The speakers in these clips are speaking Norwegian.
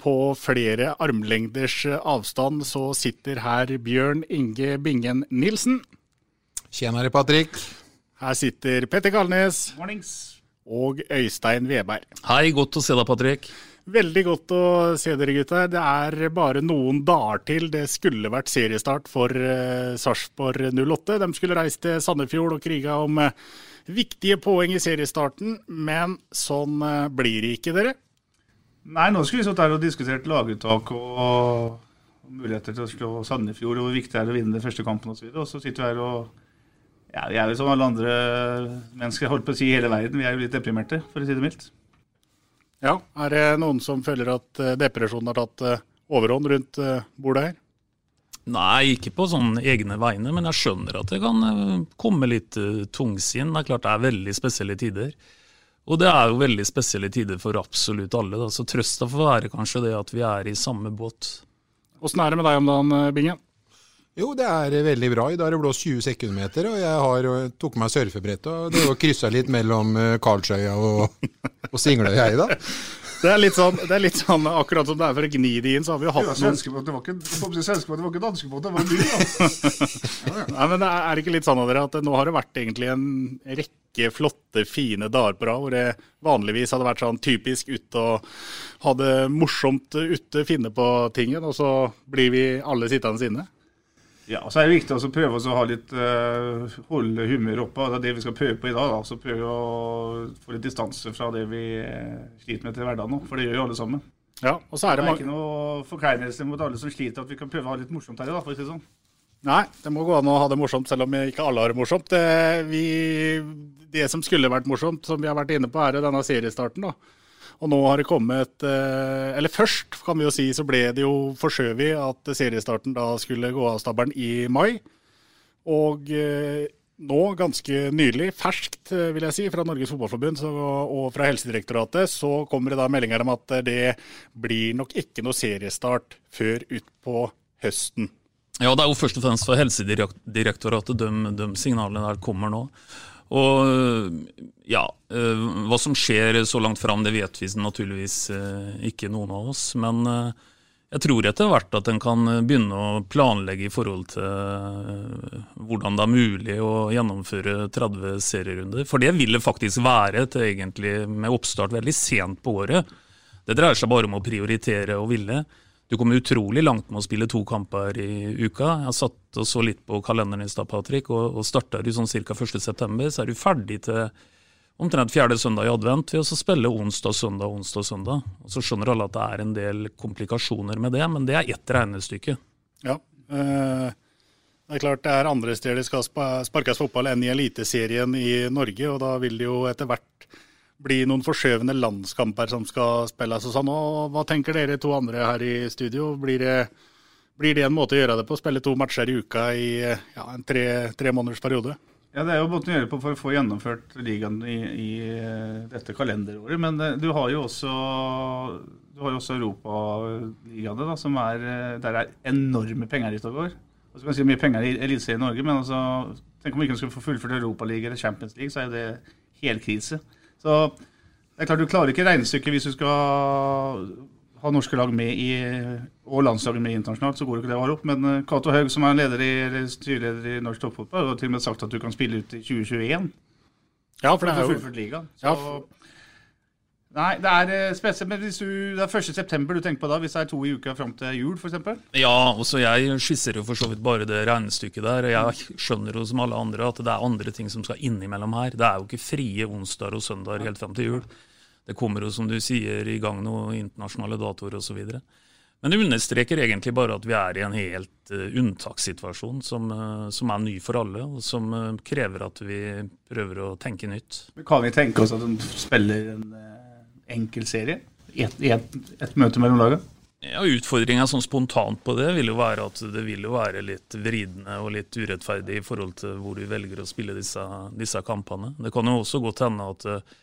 På flere armlengders eh, avstand så sitter her Bjørn Inge Bingen Nilsen. Tjenere, Patrick. Her sitter Petter Kalnes. Og Øystein Veberg. Hei, godt å se deg, Patrick. Veldig godt å se dere gutta. Det er bare noen dager til det skulle vært seriestart for uh, Sarpsborg 08. De skulle reist til Sandefjord og kriga om eh, viktige poeng i seriestarten, men sånn blir det ikke, dere. Nei, nå skulle vi stått der og diskutert laguttak og, og muligheter til å slå Sandefjord, og hvor viktig det er å vinne den første kampen osv. Og så sitter vi her og ja, Vi er jo som alle andre mennesker, holdt på å si i hele verden. Vi er jo litt deprimerte, for å si det mildt. Ja, Er det noen som føler at eh, depresjonen har tatt eh, overhånd rundt eh, bordet her? Nei, ikke på sånn egne vegne, men jeg skjønner at det kan komme litt tungsinn. Det er klart det er veldig spesielle tider. Og det er jo veldig spesielle tider for absolutt alle. Da. Så trøsta får være kanskje det at vi er i samme båt. Åssen er det med deg om dagen, eh, Bingen? Jo, det er eh, veldig bra. I dag har det blåst 20 sekundmeter, og jeg har, eh, tok meg surfebrettet og det var kryssa litt mellom Karlsøya og, og Singløya i dag. Det er, litt sånn, det er litt sånn akkurat som det er for å gni det inn, så har vi jo hatt noen svenskebåt, det var ikke, svenskebåt, det var ikke danskebåt, det var en by. da. Nei, men det er er det ikke litt sånn av dere at nå har det vært egentlig en rekke flotte, fine dager på rad, hvor det vanligvis hadde vært sånn typisk ute og ha det morsomt ute, finne på tingen, og så blir vi alle sittende inne? Ja, så er det viktig å prøve å ha litt, uh, holde humøret oppe. Det er det vi skal prøve på i dag. da, så Prøve å få litt distanse fra det vi eh, sliter med til hverdagen nå. For det gjør jo alle sammen. Ja, og så er Det det er ikke noe forkleinelse mot alle som sliter, at vi kan prøve å ha litt morsomt her i dag. for å si det sånn. Nei, det må gå an å ha det morsomt, selv om ikke alle har det morsomt. Det, vi, det som skulle vært morsomt, som vi har vært inne på, er jo denne seriestarten. da. Og nå har det kommet eh, Eller først, kan vi jo si, så ble det jo forskjøvet at seriestarten da skulle gå av stabelen i mai. Og eh, nå, ganske nylig, ferskt eh, vil jeg si, fra Norges Fotballforbund og fra Helsedirektoratet, så kommer det da meldinger om at det blir nok ikke noe seriestart før utpå høsten. Ja, det er jo først og fremst fra Helsedirektoratet de, de signalene der kommer nå. Og ja, eh, hva som skjer så langt fram, det vet vi naturligvis eh, ikke noen av oss. Men eh, jeg tror etter hvert at en kan begynne å planlegge i forhold til eh, hvordan det er mulig å gjennomføre 30 serierunder. For det vil det faktisk være til egentlig med oppstart veldig sent på året. Det dreier seg bare om å prioritere og ville. Du kommer utrolig langt med å spille to kamper i uka. Jeg satt og så litt på kalenderen i stad, Patrick, og, og starter du sånn ca. 1.9., så er du ferdig til omtrent fjerde søndag i advent ved å spille onsdag, søndag, onsdag, søndag. Og Så skjønner alle at det er en del komplikasjoner med det, men det er ett regnestykke. Ja. øh, Det er klart det er andre steder det skal sparkes fotball enn i Eliteserien i Norge, og da vil det jo etter hvert bli noen forskjøvende landskamper som skal spilles og sånn. Og hva tenker dere to andre her i studio? Blir det, blir det en måte å gjøre det på? Spille to matcher i uka i ja, en tre, tre måneders periode? Ja, Det er jo måten å gjøre på for å få gjennomført ligaen i, i eh, dette kalenderåret. Men eh, du har jo også, har jo også europaligaene, da, som er, eh, enorme penger ute og går. Og så kan si mye penger i Eliteserien i Norge, men altså Tenk om vi ikke skulle få fullført Europaligaen eller Champions League, så er det helkrise. Så det er klart du klarer ikke regnestykket hvis du skal ha norske lag med i, og landslaget med internasjonalt, så går det ikke det å ha opp. Men uh, Cato Haug, som er leder i, eller styreleder i norsk toppfotball, har til og med sagt at du kan spille ut i 2021. Ja, for det er jo. Så, Ja, for- Nei, det er eh, spesielt. Men hvis du, det er 1. september du tenker på da, hvis det er to i uka fram til jul, f.eks.? Ja, også jeg skisserer jo for så vidt bare det regnestykket der. og Jeg skjønner jo som alle andre at det er andre ting som skal innimellom her. Det er jo ikke frie onsdager og søndager helt fram til jul. Det kommer jo, som du sier, i gang noen internasjonale datoer osv. Men det understreker egentlig bare at vi er i en helt uh, unntakssituasjon som, uh, som er ny for alle, og som uh, krever at vi prøver å tenke nytt. Men Kan vi tenke oss at hun spiller en enkel serie? I et, et, et møte mellom laga? Ja, Utfordringa sånn spontant på det vil jo være at det vil jo være litt vridende og litt urettferdig i forhold til hvor du velger å spille disse, disse kampene. Det kan jo også godt hende at eh,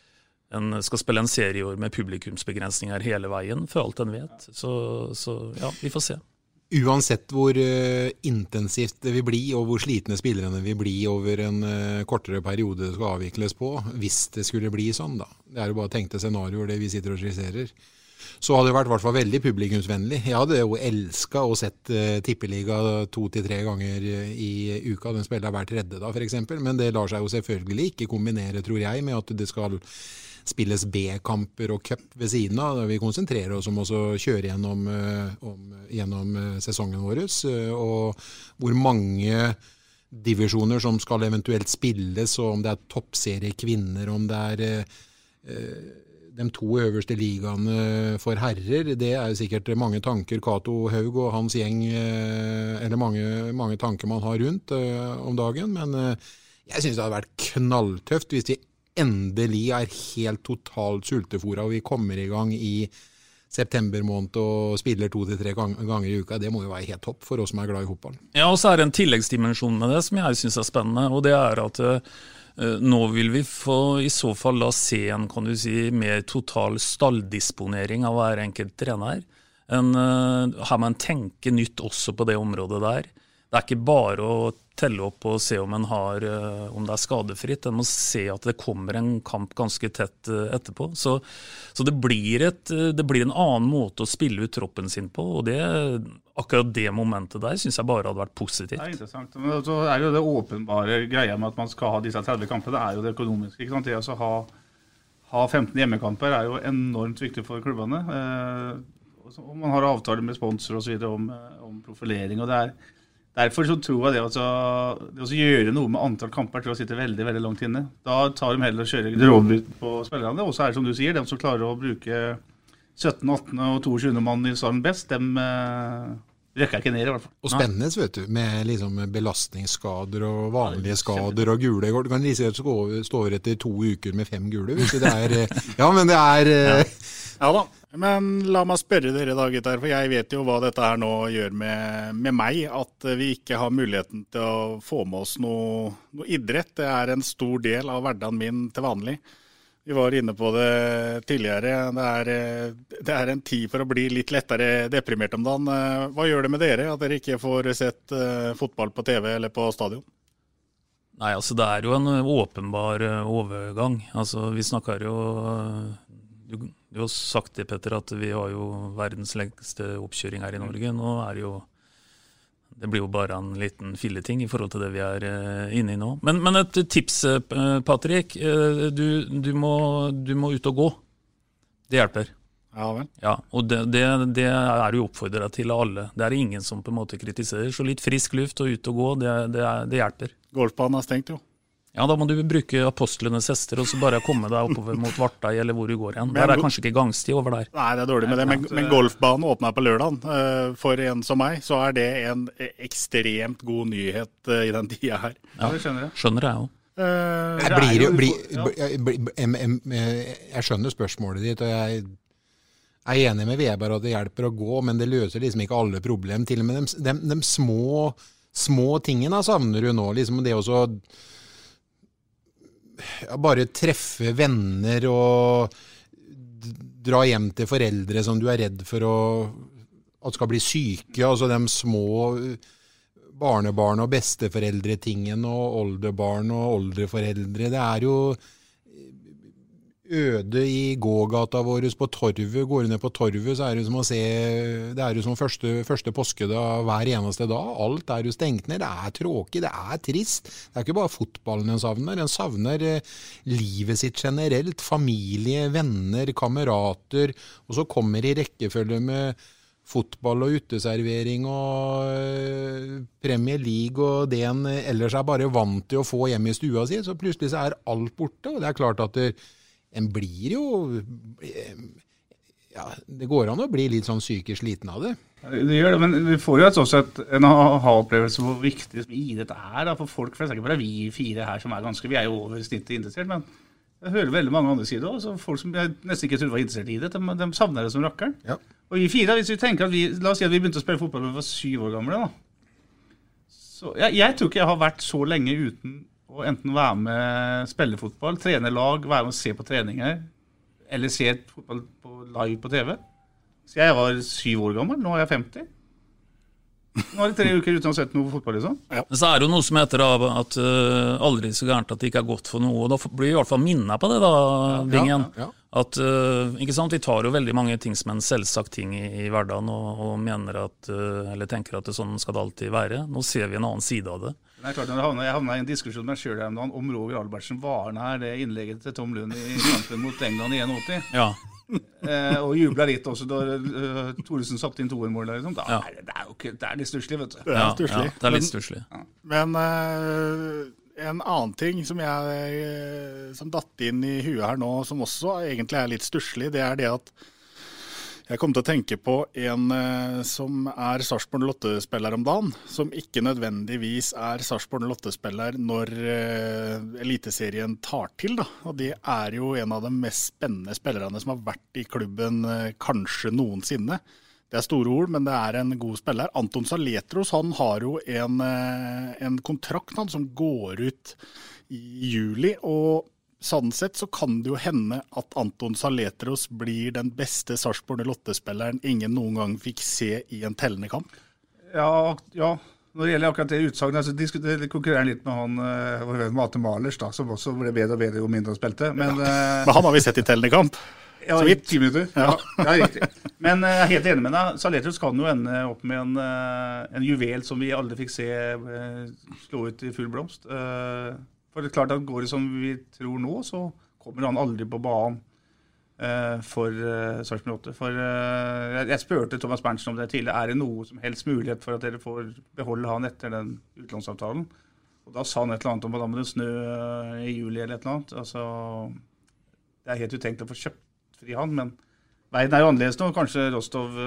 en skal spille en serie i år med publikumsbegrensninger hele veien, for alt en vet. Så, så ja, vi får se. Uansett hvor uh, intensivt det vil bli, og hvor slitne spillerne vil bli over en uh, kortere periode det skal avvikles på, hvis det skulle bli sånn, da. Det er jo bare tenkte scenarioer, det vi sitter og skisserer. Så hadde det vært hvert fall veldig publikumsvennlig. Jeg hadde jo elska å sett uh, tippeliga to til tre ganger eh, i uka. Den spiller hver tredje da, f.eks. Men det lar seg jo selvfølgelig ikke kombinere, tror jeg, med at det skal spilles B-kamper og cup ved siden av. Vi konsentrerer oss om å kjøre gjennom, eh, om, gjennom sesongen vår, og hvor mange divisjoner som skal eventuelt spilles, og om det er toppserie kvinner, om det er eh, de to øverste ligaene for herrer, det er jo sikkert mange tanker Cato Haug og hans gjeng eh, Eller mange, mange tanker man har rundt eh, om dagen. Men eh, jeg syns det hadde vært knalltøft hvis vi endelig er helt totalt sultefòra og vi kommer i gang i september måned og spiller to til tre ganger i uka. Det må jo være helt topp for oss som er glad i fotball. Ja, og så er det en tilleggsdimensjon med det som jeg syns er spennende. og det er at nå vil vi få i så fall da se en kan du si, mer total stalldisponering av hver enkelt trener. En, eh, her må en tenke nytt også på det området der. Det er ikke bare å telle opp og se om, har, eh, om det er skadefritt. En må se at det kommer en kamp ganske tett eh, etterpå. Så, så det, blir et, eh, det blir en annen måte å spille ut troppen sin på. og det, Akkurat det momentet der syns jeg bare hadde vært positivt. Det er interessant. Men så er jo det åpenbare greia med at man skal ha disse 30 kampene, det er jo det økonomiske. ikke sant? Det å ha, ha 15 hjemmekamper er jo enormt viktig for klubbene. Eh, og man har avtaler med sponsor osv. Om, om profilering. og det er Derfor så tror jeg det, altså, det å gjøre noe med antall kamper tror jeg sitter veldig veldig langt inne. Da tar de heller og kjører rådyr på spillerne. Og så er det som du sier, de som klarer å bruke 17., 18. og 22. mann i salen best, dem eh, rekker jeg ikke ned i hvert fall. Og spennende, vet du, med liksom belastningsskader og vanlige skader og gule kort. Du kan like gjerne stå står over etter to uker med fem gule. Hvis det er eh, Ja, men det er ja. Ja da. Men la meg spørre dere da, gutter, for jeg vet jo hva dette her nå gjør med, med meg. At vi ikke har muligheten til å få med oss noe, noe idrett. Det er en stor del av hverdagen min til vanlig. Vi var inne på det tidligere. Det er, eh, det er en tid for å bli litt lettere deprimert om dagen. Eh, Hva gjør det med dere at dere ikke får sett eh, fotball på TV eller på stadion? Nei, altså det er jo en åpenbar overgang. Altså vi snakker jo du, du har sagt det, Petter, at vi har jo verdens lengste oppkjøring her i Norge. Nå er det jo Det blir jo bare en liten filleting i forhold til det vi er inne i nå. Men, men et tips, ø, Patrick. Du, du, må, du må ut og gå. Det hjelper. Ja vel. Ja, og det, det, det er jo oppfordra til alle. Det er ingen som på en måte kritiserer. Så litt frisk luft og ut og gå, det, det, er- hjelper. Golfbanen er stengt, jo. Ja, da må du bruke apostlenes hester og så bare komme deg oppover mot Vartei eller hvor du går igjen. Men Der er kanskje ikke gangsti over der. Nei, det er dårlig med det, men, men golfbanen åpna på lørdagen. Eh, For en som meg, så er det en ekstremt god nyhet eh, i den tida her. Ja, det skjønner jeg. Skjønner jeg òg. Eh, Jeg, blir, blir, jeg, skjønner spørsmålet ditt, og jeg er enig med Weber at det hjelper å gå, men det løser liksom ikke alle problem. Til og med de, de, de små, små tingene savner du nå. liksom Det å så ja, bare treffe venner og dra hjem til foreldre som du er redd for å, at skal bli syke. altså de små barnebarn og besteforeldretingen og oldebarn og oldeforeldre. Det er jo øde i gågata vår på Torvet. Går du ned på Torvet, så er det som å se Det er jo som første, første påskedag hver eneste dag. Alt er jo stengt ned. Det er tråkig, det er trist. Det er ikke bare fotballen en savner. En savner eh, livet sitt generelt. Familie, venner, kamerater. Og så kommer i rekkefølge med fotball og uteservering og eh, Premier League og det en ellers er bare vant til å få hjem i stua si. Så plutselig så er alt borte. Og det er klart at det, en blir jo ja, Det går an å bli litt sånn psykisk sliten av det. Det gjør det, men vi får jo også et, en aha-opplevelse hvor viktig idrett er da, for folk flest. Ikke bare vi fire her som er ganske Vi er jo over snittet interessert, men jeg hører veldig mange andre sider også. Folk som jeg nesten ikke trodde var interessert i idrett, de, de savner det som rakkeren. Ja. Og vi fire, hvis vi tenker at vi, La oss si at vi begynte å spille fotball da vi var syv år gamle. da. Så jeg, jeg tror ikke jeg har vært så lenge uten å enten være med spille fotball, trene lag, være med og se på treninger, eller se fotball på, live på TV. Så jeg var syv år gammel, nå er jeg 50. Nå er det tre uker uten å ha sett noe fotball. liksom. Ja. Så er det jo noe som heter at uh, aldri så gærent at det ikke er godt for noe. og Da blir vi i hvert fall minnet på det, da, Bingen. Ja, ja. At, uh, ikke sant? Vi tar jo veldig mange ting som en selvsagt ting i, i hverdagen og, og mener at, uh, eller tenker at det sånn skal det alltid være. Nå ser vi en annen side av det. Nei, klart, jeg havna, jeg havna i en diskusjon med meg sjøl om Roger Albertsen var nær det innlegget til Tom Lund i kampen mot England i 81. Ja. eh, og jubla litt også da uh, Thoresen satte inn toermålet. Liksom. Da, Ja. er det, det er jo ikke, det er litt stusslig, vet du. Det er. Ja, det er litt Men- stusslig. Men uh, en annen ting som, jeg, eh, som datt inn i huet her nå, som også egentlig er litt stusslig, det er det at jeg kom til å tenke på en eh, som er Sarpsborg Lotte-spiller om dagen, som ikke nødvendigvis er Sarpsborg Lotte-spiller når eh, Eliteserien tar til. Da. Og det er jo en av de mest spennende spillerne som har vært i klubben eh, kanskje noensinne. Det er store ord, men det er en god spiller. Anton Saletros han har jo en, en kontrakt han, som går ut i juli. og Sånn sett så kan det jo hende at Anton Saletros blir den beste Sarpsborg Lotte-spilleren ingen noen gang fikk se i en tellende kamp. Ja, ja. Når det gjelder akkurat det utsagnet, så altså, konkurrerer litt med han uh, vår venn Mate Malers, da, som også ble bedre og bedre jo mindre han spilte. Men, eh, Men han har vi sett i tellende kamp. Ja, Så vidt. ti minutter. Ja, Ja. ja riktig. Men jeg jeg er helt enig med deg. Saletros kan jo ende opp med en, uh, en juvel som vi aldri fikk se eh, slå ut i full blomst. For det er klart at går det som vi tror nå, så kommer han aldri på banen eh, for eh, Sarpsborg 8. For eh, jeg, jeg spurte Thomas Berntsen om det tidligere. Er det noe som helst mulighet for at dere får beholde han etter den utlånsavtalen? Og da sa han et eller annet om at da må det snø eh, i juli eller et eller annet. Altså, det er helt utenkt å få kjøpt fri han, men verden er jo annerledes nå. Kanskje Rostov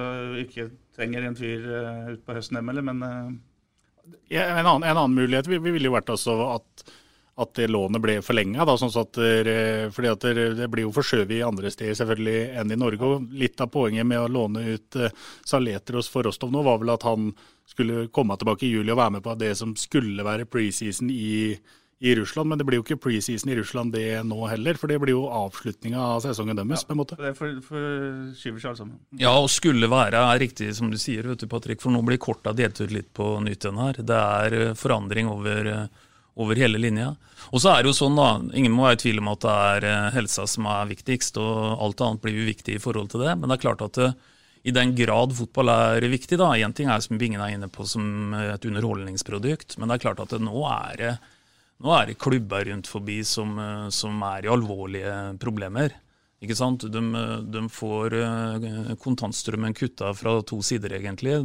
ikke trenger en fyr uh, ut på høsten eller, men en, annen, en annen mulighet vi- vi ville jo vært også at, at det lånet ble forlenga. Sånn fordi at det, det blir jo forskjøvet i andre steder selvfølgelig enn i Norge. og Litt av poenget med å låne ut uh, Saletros for Rostov nå, var vel at han skulle komme tilbake i juli og være med på det som skulle være preseason i, i Russland. Men det blir jo ikke preseason i Russland det nå heller, for det blir jo avslutninga av sesongen deres. på en måte. det for, forskyver seg alt sammen. Ja, og skulle være er riktig som du sier, vet du, Patrick, for nå blir korta delt ut litt på nytt igjen her. Det er eh, forandring over, eh, over hele linja. Og så er det jo sånn da, Ingen må være i tvil om at det er eh, helsa som er viktigst, og alt annet blir uviktig i forhold til det. Men det er klart at det, i den grad fotball er viktig, da, én ting er som Bingen er inne på som et underholdningsprodukt, men det er klart at det nå er det nå er det klubber rundt forbi som, eh, som er i alvorlige problemer. Ikke sant? De, de får eh, kontantstrømmen kutta fra to sider, egentlig.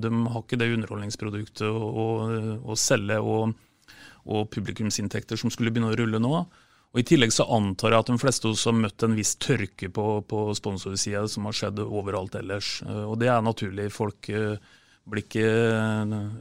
De har ikke det underholdningsproduktet å, å, å selge og, og publikumsinntekter som skulle begynne å rulle nå. Og I tillegg så antar jeg at de fleste oss har møtt en viss tørke på, på sponsorsida som har skjedd overalt ellers. Eh, Og det er naturlig. Folk, eh, blir ikke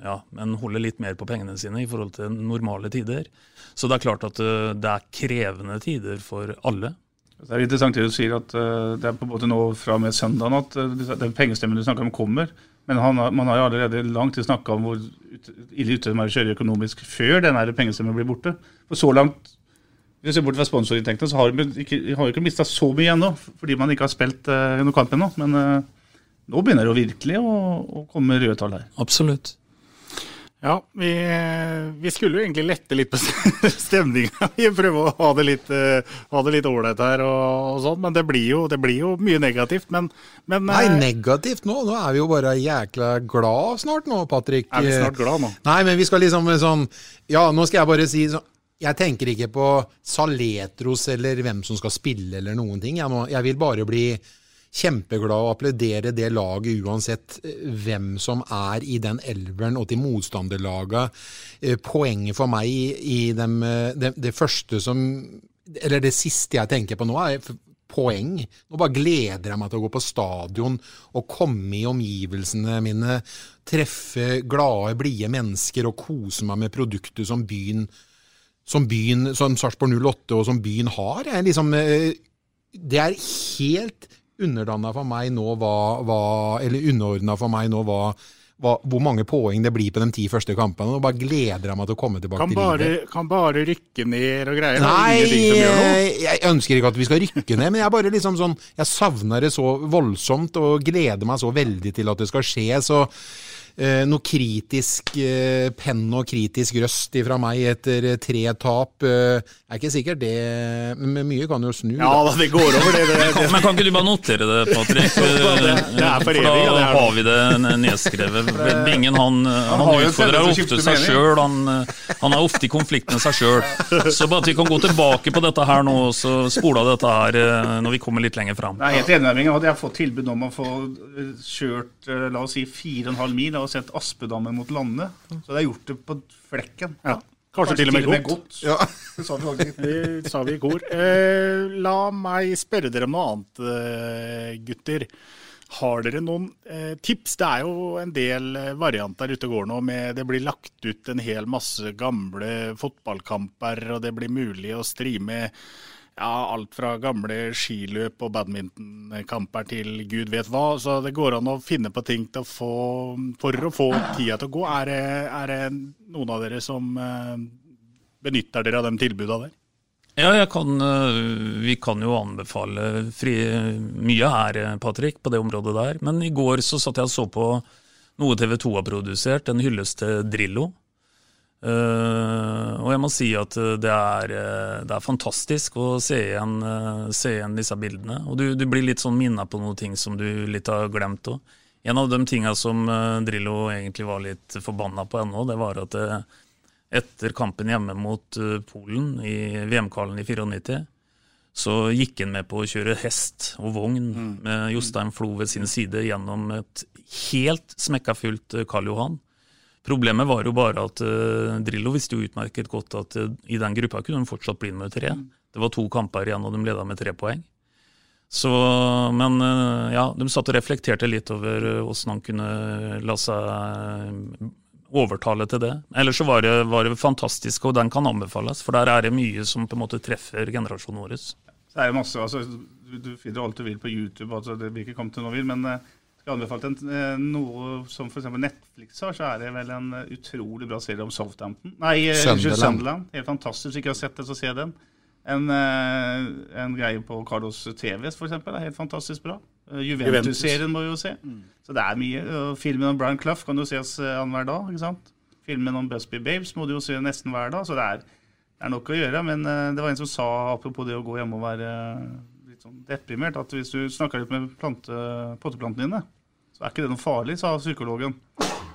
Ja, men holder litt mer på pengene sine i forhold til normale tider. Så det er klart at eh, det er krevende tider for alle. Det er interessant det du sier, at eh, det er på en måte nå fra og med søndagen at eh, den pengestemmen du snakker om, kommer. Men har, man har jo allerede lang tid snakka om hvor ille ute de er å kjøre økonomisk før den pengestemmen blir borte. For så langt, hvis vi ser bort fra sponsorinntektene, så har de ikke, har ikke mista så mye ennå, fordi man ikke har spilt uh, noen kamp ennå. Men uh, nå begynner det virkelig å, å komme røde tall her. Absolutt. Ja, vi, vi skulle jo egentlig lette litt på stemninga. Prøve å ha det litt eh, ha det litt ålreit her og, og sånn, men det blir, jo, det blir jo mye negativt. Men, men Nei, eh, negativt nå. Nå er vi jo bare jækla glad snart nå, Patrick. Er vi snart glad nå? Nei, men vi skal liksom sånn Ja, nå skal jeg bare si sånn Jeg tenker ikke på Saletros eller hvem som skal spille eller noen ting. Jeg, må, jeg vil bare bli kjempeglad og applaudere det laget uansett eh, hvem som er i den elveren og til motstanderlaga. Eh, Poenget for meg i, dem, eh, det, det første som Eller det siste jeg tenker på nå, er poeng. Nå bare gleder jeg meg til å gå på stadion og komme i omgivelsene mine, treffe glade, blide mennesker og kose meg med produkter som byen som byen, som Sarpsborg 08 og som byen har. Er liksom, det er helt underdanna for meg nå hva, hva Eller underordna for meg nå hva, hva, hvor mange poeng det blir på de ti første kampene. Nå bare gleder jeg meg til å komme tilbake kan til bare, livet. kan bare rykke ned og greier. Er Nei, jeg ønsker ikke at vi skal rykke ned, men jeg bare liksom sånn Jeg savner det så voldsomt og gleder meg så veldig til at det skal skje. Så noe kritisk eh, penn og kritisk røst fra meg etter eh, tre tap eh, er ikke sikkert det Men mye kan jo snu. Ja da, det går over, det. det, det. Men kan ikke du bare notere det, Patrick? er for evig, da det er har vi det nedskrevet. Bingen han, han, han utfordrer ofte seg sjøl. Han, han er ofte i konflikt med seg sjøl. Så bare at vi kan gå tilbake på dette her nå, så spole av dette her eh, når vi kommer litt lenger fram. Jeg er helt enig med deg. Hadde jeg fått tilbud om å få eh, kjørt eh, la oss si 4,5 mil og sett Aspedammen mot Lande. så det er gjort det på flekken. Ja. Kanskje til og med godt. Ja. Det sa vi faktisk. Det sa vi i kor. Eh, la meg spørre dere om noe annet, eh, gutter. Har dere noen eh, tips? Det er jo en del eh, varianter ute og går nå. Med, det blir lagt ut en hel masse gamle fotballkamper, og det blir mulig å streame ja, alt fra gamle skiløp og badmintonkamper til gud vet hva. Så det går an å finne på ting å få, for å få tida til å gå. Er det, er det noen av dere som eh, benytter dere av de tilbudene der? Ja, kan, eh, vi kan jo anbefale fri, mye her, eh, Patrick, på det området der. Men i går så satt jeg og så på noe TV 2 har produsert, en hyllest til Drillo. Eh, og jeg må si at eh, det er, eh, det er fantastisk å se igjen, uh, se igjen disse bildene. Og du, du blir litt sånn minna på noen ting som du litt har glemt òg. En av de tinga som uh, Drillo egentlig var litt forbanna på ennå, det var at etter kampen hjemme mot Polen i VM-kvalen i 94, så gikk han med på å kjøre hest og vogn med Jostein Flo ved sin side gjennom et helt smekkafullt eh, Karl Johan. Problemet var jo bare at uh, Drillo visste jo utmerket godt at uh, i den gruppa kunne de fortsatt bli med tre. Det var to kamper igjen, og de leda med tre poeng. Så, men uh, ja, de satt og reflekterte litt over åssen han kunne la seg overtale til det. Ellers så var det, var det fantastisk, og den kan anbefales. For der er det mye som på en måte treffer generasjonen vår. Det er jo masse, altså, du, du finner alt du vil på YouTube, altså, det blir ikke kommet til noe vil, men jeg anbefalte en, eh, noe som f.eks. Netflix har, så er det vel en eh, utrolig bra serie om Southampton. Nei, eh, Sunderland. Sunderland. Helt fantastisk. Hvis ikke har sett det, så se den. En, en greie på Carlos TVs eksempel, er helt fantastisk bra. Juventus-serien må vi jo se. Så det er mye. Og Filmen om Brian Clough kan jo ses annenhver dag. ikke sant? Filmen om Busby Babes må du jo se nesten hver dag. Så det er, det er nok å gjøre. Men det var en som sa, apropos det å gå hjemme og være litt sånn deprimert, at hvis du snakker litt med plante, potteplantene dine, så er ikke det noe farlig, sa psykologen.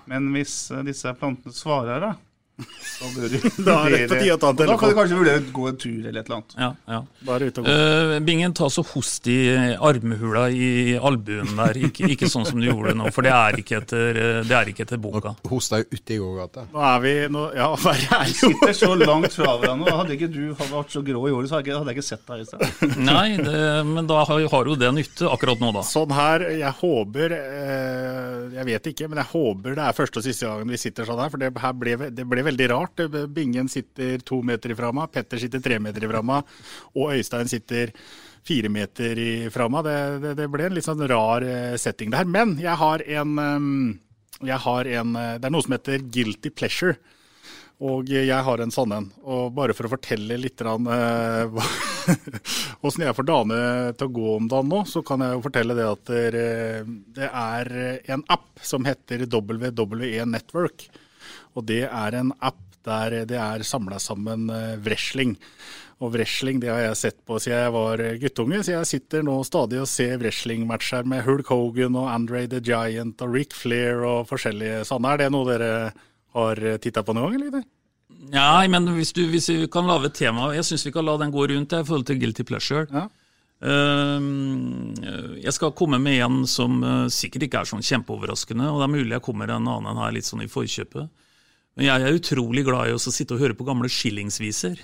Men hvis eh, disse plantene svarer deg, Da bør du Da er det på tide å ta en telefon. Da kan du kanskje vurdere å gå en tur eller et eller annet. Ja, ja. Bare ut og gå. Uh, Bingen, ta så host i armhula i albuen der, ikke, ikke sånn som du gjorde nå, for det er ikke etter, eh, det er ikke etter boka. Hosta jo ute i gågata. Nå er vi nå, Ja, vær ærlig. Vi sitter så langt fra hverandre. Hadde ikke du vært så grå i håret, så hadde jeg ikke- hadde jeg ikke sett deg i sted. Nei, det, men da har, har jo det nytte akkurat nå, da. Sånn her, jeg håper eh, Jeg vet ikke, men jeg håper det er første og siste gangen vi sitter sånn her. For det her ble, det ble veldig rart. Bingen sitter to meter ifra meg, Petter sitter tre meter ifra meg, og Øystein sitter fire meter ifra meg. Det, det, det ble en litt sånn rar eh, setting det her. Men jeg har en eh, jeg har en, eh, Det er noe som heter guilty pleasure. Og jeg har en sånn en. Og bare for å fortelle litt rann eh, jeg får dagene til å gå om dagen nå, så kan jeg jo fortelle det at det er en app som heter WWE Network. Og det er en app der det er samla sammen eh, wrestling. Og wrestling det har jeg sett på siden jeg var guttunge, så jeg sitter nå stadig og ser wrestlingmatcher med Hulk Hogan og Andre the Giant og Rick Flair og forskjellige sånne. Er det noe dere har titta på noen gang, eller? Nei, men hvis, du, hvis vi kan lage et tema Jeg syns vi kan la den gå rundt i forhold til guilty pleasure. Ja. Ehm, jeg skal komme med en som eh, sikkert ikke er sånn kjempeoverraskende, og det er mulig jeg kommer en annen her litt sånn i forkjøpet. Men jeg er utrolig glad i å sitte og høre på gamle skillingsviser.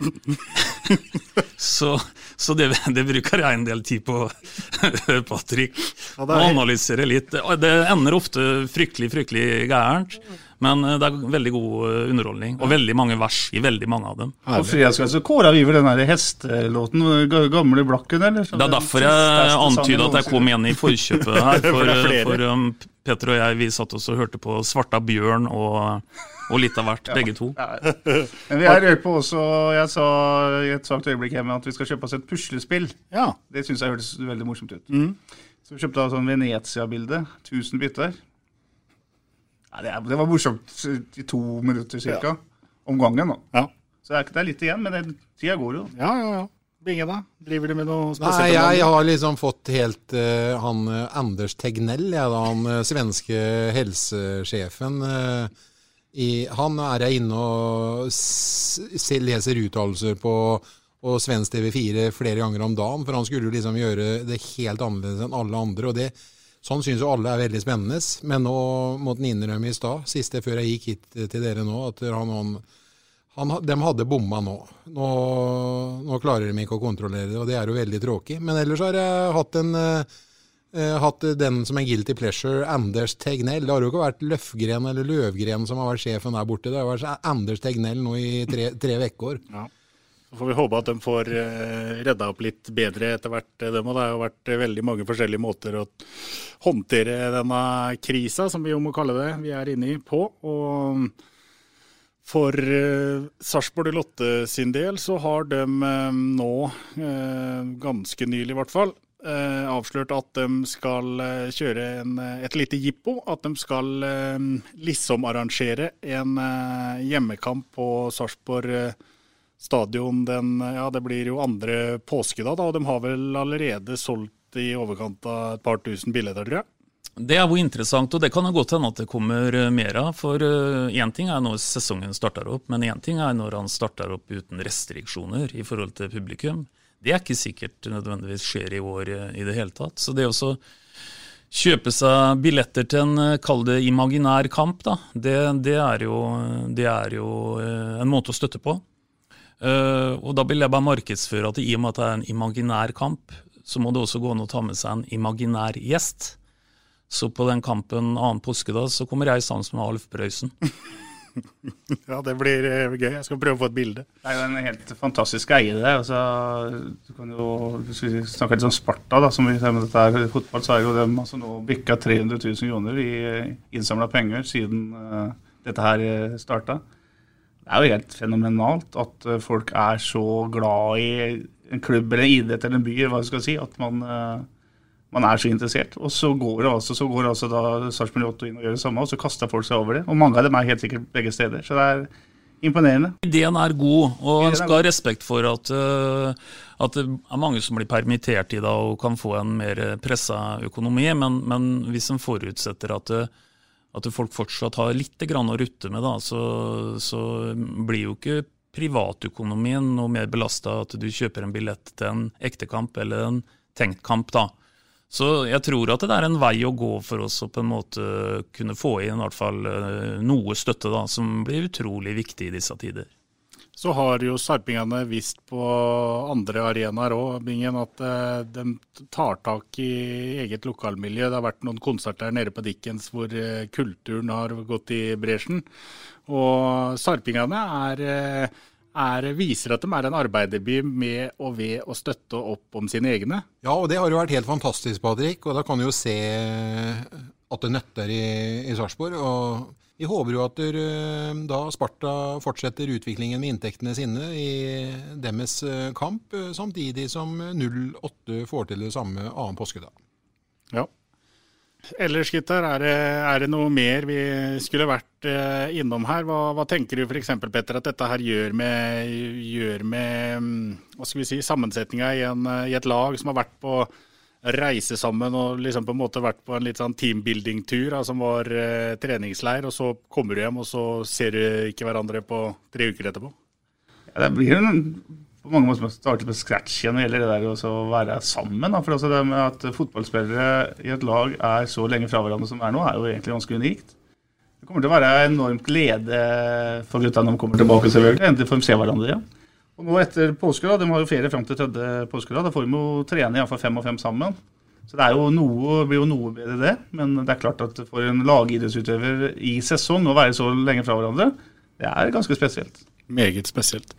så så det, det bruker jeg en del tid på, Patrick. Ja, Å er- analysere litt. Det ender ofte fryktelig, fryktelig gærent, men eh, det er veldig god eh, underholdning. Og veldig mange vers i veldig mange av dem. På fredagskvelden så kåra vi vel den der hestelåten, ga- gamle Blakken, eller? Det er derfor jeg antyda at jeg kom igjen i forkjøpet her. For For, um, Petter og jeg vi satt oss og hørte på Svarta bjørn og, og litt av hvert, begge to. Men vi er rørt på også, jeg sa i et svakt øyeblikk hjemme at vi skal kjøpe oss et puslespill. Ja. Det syns jeg hørtes veldig morsomt ut. Mm. Så vi kjøpte sånn Venezia-bilde. 1000 bytter. Ja, det, er, det var morsomt i to minutter ca. Om gangen. da. Ja. Så det er, det er litt igjen, men det, tida går jo. Ja, ja, ja. Binge, da? Driver du med noe Nei, jeg har liksom fått helt uh, han eh, Anders Tegnell, jeg, da, han uh, svenske helsesjefen. Uh, i, han er jeg inne og s leser uttalelser på, og svensk TV4 flere ganger om dagen, for han skulle jo liksom gjøre det helt annerledes enn alle andre. og det Sånn syns jo alle er veldig spennende, men nå måtte han innrømme i stad, siste før jeg gikk hit til dere nå, at han, han, han, de hadde bomma nå. nå. Nå klarer de ikke å kontrollere det, og det er jo veldig tråkig. Men ellers har jeg hatt, en, eh, hatt den som en guilty pleasure, Anders Tegnell. Det har jo ikke vært Løfgren eller Løvgren som har vært sjefen der borte. Det har vært Anders Tegnell nå i tre uker. Ja. Så får vi håpe at de får eh, redda opp litt bedre etter hvert. eh, dem, og Det har jo vært eh, veldig mange forskjellige måter å håndtere denne krisa, som vi jo må kalle det, vi er inne i, på. Og for Sarpsborg Lotte sin del så har de nå, ganske nylig i hvert fall, avslørt at de skal kjøre en, et lite jippo. At de skal liksom arrangere en hjemmekamp på Sarpsborg stadion den Ja, det blir jo andre påskedag, da. Og de har vel allerede solgt i overkant av et par tusen billetter, tror jeg. Det er jo interessant, og det kan jo godt hende at det kommer eh, mer av. For én ting er når sesongen starter opp, men én ting er når han starter opp uten restriksjoner i forhold til publikum. Det er ikke sikkert nødvendigvis skjer i år eh, i det hele tatt. Så det å kjøpe seg billetter til en, eh, kall det imaginær kamp, da, det, det, er jo, det er jo eh, en måte å støtte på. Eh, og da vil jeg bare markedsføre at i og med at det er en imaginær kamp, så må det også gå an å ta med seg en imaginær gjest. Så på den kampen annen påskedag så kommer jeg sammen med Alf Prøysen. Ja, det blir eh, gøy. Jeg skal prøve å få et bilde. Det er jo en helt fantastisk eie det. Altså, du kan jo snakke vi litt om Sparta, da, som vi ser med dette her, fotball, så er jo dem altså, nå bikka 300 000 kroner i innsamla penger siden uh, dette her starta. Det er jo helt fenomenalt at uh, folk er så glad i en klubb eller en idrett eller en by, hva skal si, at man, uh, man er så interessert. Og så går det altså, så går det altså da Sarpsborg 8 inn og gjør det samme, og så kaster folk seg over det. Og mange av dem er helt sikkert begge steder. Så det er imponerende. Ideen er god, og en skal ha respekt for at, eh, at det er mange som blir permittert i dag og kan få en mer pressa økonomi. Men, men hvis en forutsetter at, det- at folk fortsatt har litt å rutte med, da, så, så blir jo ikke privatøkonomien noe mer belasta at du kjøper en billett til en ektekamp eller en tenkt kamp. da. Så jeg tror at det er en vei å gå for oss å på en måte kunne få inn i hvert fall eh, noe støtte, da, som blir utrolig viktig i disse tider. Så har jo sarpingene visst på andre arenaer òg, Bingen, at eh, de tar tak i eget lokalmiljø. Det har vært noen konserter nede på Dickens hvor eh, kulturen har gått i bresjen. Og sarpingene er er, viser at de er en arbeiderby med og ved å støtte opp om sine egne. Ja, og det har jo vært helt fantastisk, Patrick. Og da kan du jo se at det nøtter i, i Sarpsborg. Vi håper jo at der, eh, da Sparta fortsetter utviklingen med inntektene sine i deres eh, kamp, eh, samtidig som 08 får til det samme annen påskedag. Ja. Ellers, gutter, er det, er det, noe mer vi skulle vært innom her? Hva, hva tenker du f.eks. Petter, at dette her gjør med, gjør med mm, hva skal vi si, sammensetninga i, i, et lag som har vært på reise sammen og liksom på en måte vært på en litt sånn teambuilding-tur, som var eh, treningsleir, og så kommer du hjem og så ser du ikke hverandre på tre uker etterpå? Ja, det blir en på mange måter starte på scratch igjen når det gjelder det der å være sammen. For altså det med at fotballspillere i et lag er så lenge fra hverandre som er nå, er jo egentlig ganske unikt. Det kommer til å være enormt glede for gutta når de kommer tilbake. selvfølgelig, Endelig får se hverandre igjen. Og nå etter påske, da, De har jo ferie fram til tredje påske. Da får de jo trene iallfall fem og fem sammen. Så det jo noe, blir jo noe bedre, det. Men det er klart at for en lagidrettsutøver i sesong å være så lenge fra hverandre, det er ganske spesielt. Meget spesielt.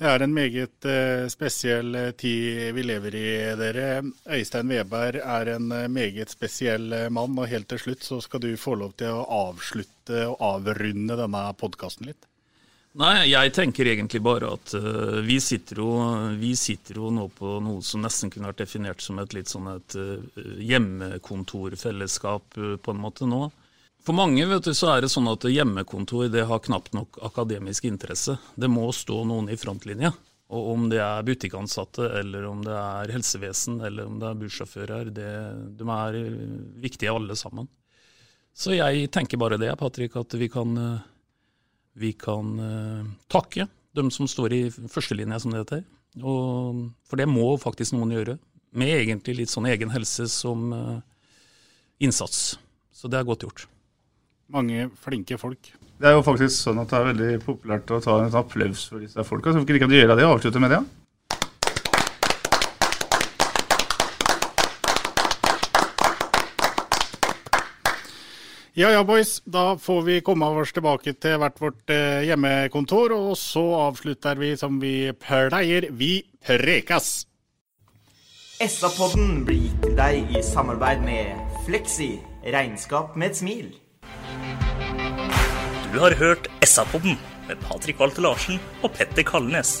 Det er en meget uh, spesiell eh, tid vi lever i, dere. Øystein Weberg er en uh, meget spesiell mann, og helt til slutt så skal du få lov til å avslutte og avrunde denne podkasten litt. Nei, jeg tenker egentlig bare at vi sitter, jo, vi, sitter jo, nå på noe som nesten kunne vært definert som et litt sånn et hjemmekontorfellesskap på en måte nå. For mange vet du, så er det sånn at hjemmekontor det har knapt nok akademisk interesse. Det må stå noen i frontlinja. Og om det er butikkansatte, eller om det er helsevesen, eller om det er bussjåfører, de er viktige alle sammen. Så jeg tenker bare det, Patrick, at vi kan, vi kan uh, takke dem som står i førstelinja, som det heter. Og, for det må faktisk noen gjøre. Med egentlig litt sånn egen helse som uh, innsats. Så det er godt gjort mange flinke folk. Det er jo faktisk sånn at det er veldig populært å ta en applaus for disse folka. Så hvorfor ikke de gjøre det og avslutte med det? Ja ja, ja, boys. Da får vi komme oss tilbake til hvert vårt eh, hjemmekontor. Og så avslutter vi som vi pleier. Vi prekas! SA-podden blir gitt til deg i samarbeid med Fleksi regnskap med et smil. Du har hørt SA-podden med Patrik Walter Larsen og Petter Kalnes.